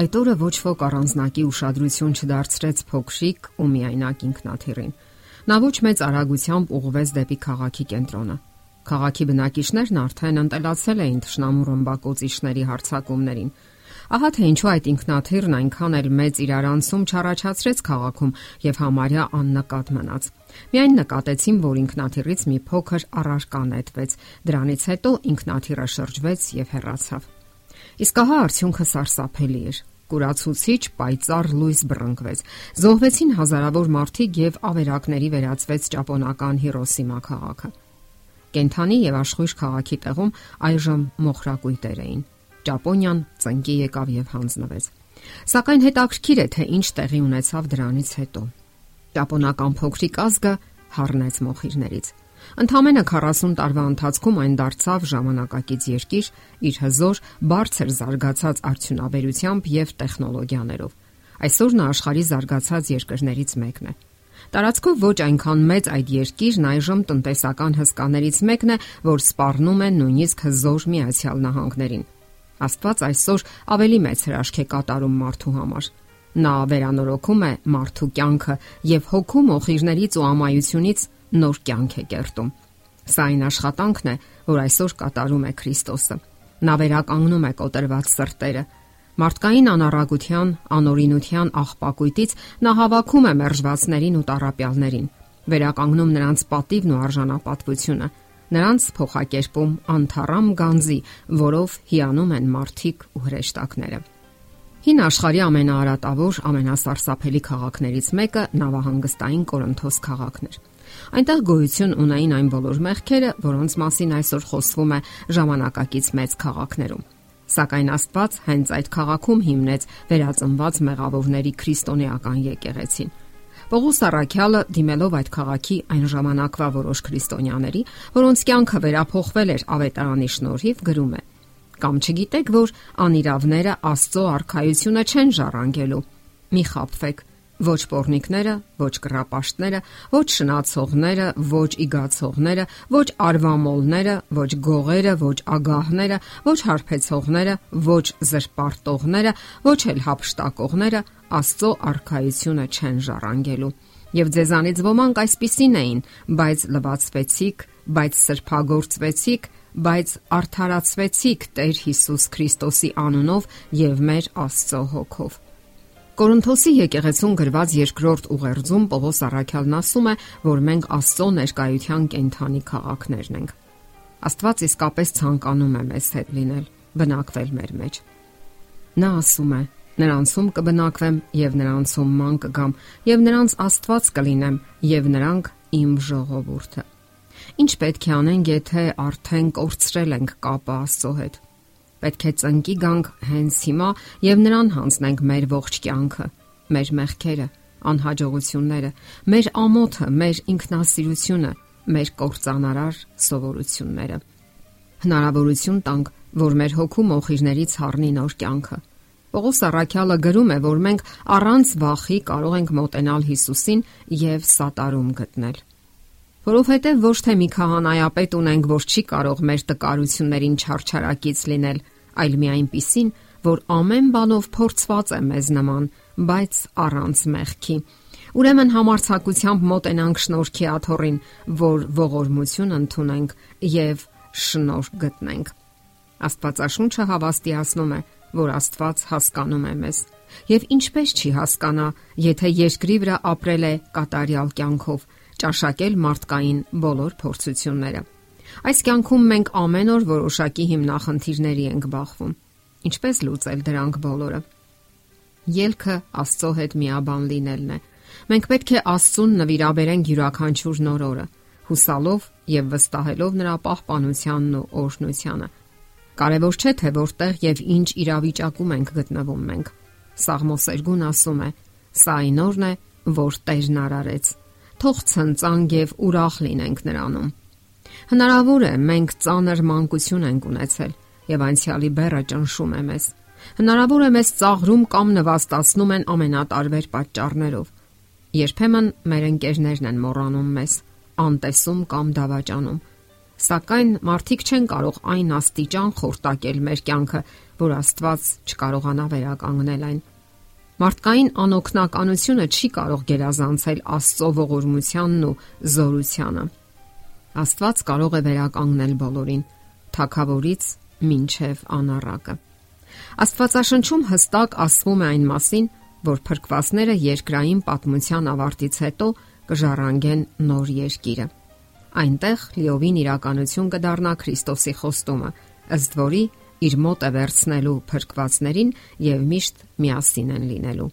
Այդ օրը ոչ ոք առանձնակի ուշադրություն չդարձրեց փոքրիկ ու միայնակ ինքնաթիռին։ Նա ոչ մեծ արագությամբ ուղղվեց դեպի քաղաքի կենտրոնը։ Քաղաքի բնակիչներն արդեն ընտելացել էին ճշնամու ռմբակոծիչների հարցակումներին։ Ահա թե ինչու այդ ինքնաթիռն այնքան էլ մեծ իրարանցում չառաջացրեց քաղաքում եւ համարյա աննկատ մնաց։ Միայն նկատեցին, որ ինքնաթիռից մի փոքր առարկա նետվեց։ Դրանից հետո ինքնաթիռը շրջվեց եւ հեռացավ։ Իսկ ահա արդյունքը սարսափելի էր կուրացուցիչ պայծառ լույս բռնկվեց։ Զոհվեցին հազարավոր մարդիկ եւ ավերակների վերածվեց ճապոնական Հիրոսիմա քաղաքը։ Կենթանի եւ աշխույժ քաղաքի տեղում այժմ մոխրակույտեր էին։ Ճապոնիան ծնկի եկավ եւ հանձնվեց։ Սակայն հետաքրքիր է թե ինչ տեղի ունեցավ դրանից հետո։ Ճապոնական փոքրիկ ազգը հառնեց մոխիրներից։ Ընդամենը 40 տարվա ընթացքում այն դարձավ ժամանակակից երկիր իր հզոր, բարձր զարգացած արդյունաբերությամբ եւ տեխնոլոգիաներով։ Այսօր նա աշխարհի զարգացած երկրներից մեկն է։ Տարածքով ոչ այնքան մեծ այդ երկիրն այժմ տնտեսական հսկաներից մեկն է, որ սպառնում է նույնիսկ հզոր Միացյալ Նահանգներին։ Աստված այսօր ավելի մեծ հրաշք է կատարում մարդու համար։ Նա վերանորոգում է մարդու կյանքը եւ հոգում ոխիրներից ու ամայությունից նոր կյանք է կերտում։ Սա այն աշխատանքն է, որ այսօր կատարում է Քրիստոսը։ Նա վերականգնում է կոտրված սրտերը։ Մարդկային անառագության, անօրինության աղբակույտից նա հավաքում է մերժվածներին ու տարապյալներին, վերականգնում նրանց պատիվն ու արժանապատվությունը, նրանց փոխակերպում անթարամ գանձի, որով հիանում են մարդիկ ու հրեշտակները։ Հին աշխարհի ամենաարատավոր, ամենասարսափելի քաղաքներից մեկը նավահանգստային Կորինթոս քաղաքն էր։ Այնտեղ գոյություն ունեին այն բոլոր մեղքերը, որոնց մասին այսօր խոսվում է ժամանակակից մեծ քաղաքներում։ Սակայն Աստված հենց այդ քաղաքում հիմնեց վերածնված մեղավորների քրիստոնեական եկեղեցին։ Պողոս Արաքյալը դիմելով այդ քաղաքի այն ժամանակվա որոշ քրիստոնյաների, որոնց կյանքը վերափոխվել էր ավետարանի շնորհիվ, գրում է. Կամ չգիտեք, որ անիրավները Աստծո արխայությունը չեն ժառանգելու։ Մի խափվեք, ոչ pornikները, ոչ կռապաշտները, ոչ շնացողները, ոչ իգացողները, ոչ արվամոլները, ոչ գողերը, ոչ ագահները, ոչ հարբեցողները, ոչ զրպարտողները, ոչ էլ հապշտակողները Աստծո արխայությունը չեն ժառանգելու։ Եվ ձեզանից ոմանք այսպիսին էին, բայց լվացվեցիք, բայց սրբագործվեցիք, բայց արդարացվեցիք Տեր Հիսուս Քրիստոսի անունով եւ մեր Աստծո հոգով։ Կորինթոսի եկեղեցուն գրված երկրորդ ուղերձում Պողոս Արաքյալն ասում է, որ մենք Աստծո ներկայության կենթանի քաղաքներն ենք։ Աստված իսկապես ցանկանում է մեզ հետ լինել, բնակվել մեր մեջ։ Նա ասում է. Նրանցում կբնակվեմ եւ նրանցում ման կգամ եւ նրանց Աստված կլինեմ եւ նրանք իմ ժողովուրդը։ Ինչ պետք է անենք, եթե արդեն կորցրել ենք կապը Աստծո հետ։ Պետք է ծնկի գանք հենց հիմա եւ նրան հանձնենք մեր ողջ կյանքը, մեր մեղքերը, անհաջողությունները, մեր ամոթը, մեր ինքնասիրությունը, մեր կործանարար սովորությունները։ Հնարավորություն տանք, որ մեր հոգու մոխիրներից հառնի նոր կյանքը։ Պողոս Արաքյալը գրում է, որ մենք առանց վախի կարող ենք մոտենալ Հիսուսին եւ սատարում գտնել որովհետև ոչ թե մի քահանայապետ ունենք, որ չի կարող մեր տկարություններին չարչարակից լինել, այլ մի այնպիսին, որ ամեն բանով փորձված է մեզ նման, բայց առանց մեղքի։ Ուրեմն համարցակությամբ մոտենանք շնորհքի աթորին, որ ողորմություն ընդունենք եւ շնորհ գտնենք։ Աստվածաշունչը հավաստիացնում է, որ Աստված հասկանում է մեզ։ Եվ ինչպես չի հասկանա, եթե երկրի վրա ապրել է կատարյալ կյանքով, ճաշակել մարդկային բոլոր փորձությունները։ Այս կյանքում մենք ամեն օր որոշակի հիմնախնդիրների ենք բախվում։ Ինչպես լուծել դրանք բոլորը։ Ելքը Աստծո հետ միաբան լինելն է։ Մենք պետք է Աստծուն նվիրաբերենք յուրաքանչյուր նոր օրը, հուսալով եւ վստահելով նրա պահպանությանն ու օրհնությանը։ Կարևոր չէ թե որտեղ եւ ինչ իրավիճակում ենք գտնվում մենք։ Սաղմոսերգուն ասում է. Սա այն օրն է, որ Տերն արարեց թող ցնծանք եւ ուրախ լինենք նրանում։ Հնարավոր է մենք ծանր մանկություն ենք ունեցել եւ անցյալի բեռը ճնշում է մեզ։ Հնարավոր է մեզ ծաղրում կամ նվաստացնում են ամենատարբեր պատճառներով։ Երբեմն մեր ընկերներն են մոռանում մեզ, անտեսում կամ դավաճանում։ Սակայն մարդիկ չեն կարող այն աստիճան խորտակել մեր կյանքը, որ Աստված չկարողանա վերականգնել այն։ Մարդկային անօքնականությունը չի կարող գերազանցել Աստծո ողորմությանն ու զորությանը։ Աստված կարող է վերականգնել բոլորին, թակավորից մինչև անառակը։ Աստվածաշնչում հստակ ասվում է այն մասին, որ փրկվածները երկրային պատմության ավարտից հետո կժառանգեն նոր երկիրը։ Այնտեղ լիովին իրականություն կդառնա Քրիստոսի խոստումը, ըստ որի իր մոտ է վերցնելու փրկվածներին եւ միշտ միասին են լինելու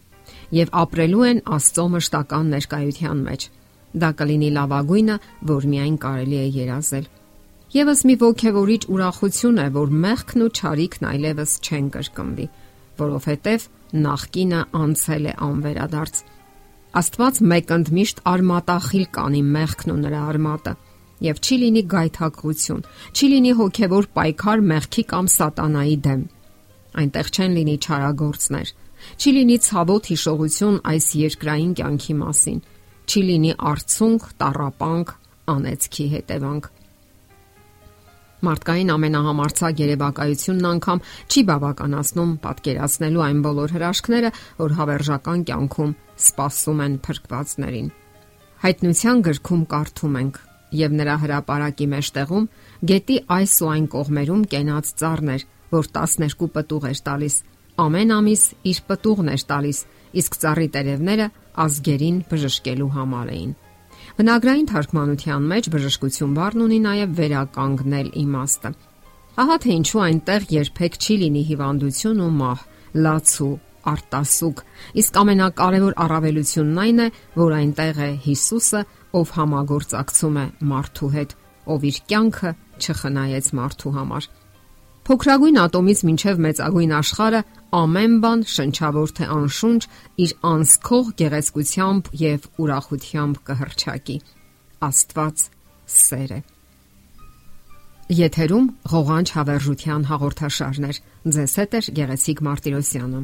եւ ապրելու են Աստծո մշտական ներկայության մեջ։ Դա կլինի լավագույնը, որ միայն կարելի է երազել։ Եվս մի ողքեվորիչ ուրախություն է, որ մեղքն ու ճարիքն այլևս չեն կրկնվի, որովհետև նախկինը անցել է անվերադարձ։ Աստված մեկ ընդմիշտ արմատախիլ կանի մեղքն ու նրա արմատը եւ չի լինի գայթակղություն, չի լինի հոգեվոր պայքար մեղքի կամ սատանայի դեմ։ Այնտեղ չեն լինի չարագործներ, չի լինի ցավոտ հիշողություն այս երկրային կյանքի մասին, չի լինի արցունք, տարապանք, անեծքի հետևանք։ Մարդկային ամենահամարցակ երևակայությունն անգամ չի բավականացնում պատկերացնելու այն բոլոր հրաշքները, որ հավերժական կյանքում սպասում են փրկվածներին։ Հայտնության գրքում կարդում ենք. Եւ նրա հրաապարակի մեջտեղում գետի այս ու այն կողմերում կենաց ծառներ, որ 12 պտուղ էր տալիս։ Ամեն ամիս իր պտուղն էր տալիս, իսկ ծառի տերևները ազգերին բժշկելու համար էին։ Բնագրային թարգմանության մեջ բժշկություն բառն ունի նաև վերականգնել իմաստը։ Ահա թե ինչու այնտեղ երբեք չի լինի հիվանդություն ու մահ, լաց ու արտասուկ։ Իսկ ամենակարևոր առավելությունն այն է, որ այնտեղ է Հիսուսը, ով համագործակցում է մարդու հետ, ով իր կյանքը չխնայեց մարդու համար։ Փոքրագույն ատոմից մինչև մեծագույն աշխարը ամեն բան շնչավոր թե անշունչ իր անսքող գեղեցկությամբ եւ ուրախությամբ կհրճակի։ Աստված սեր է։ Եթերում ղողանջ հավերժության հաղորդաշարներ։ Ձեզ հետ է Գեղեցիկ Մարտիրոսյանը։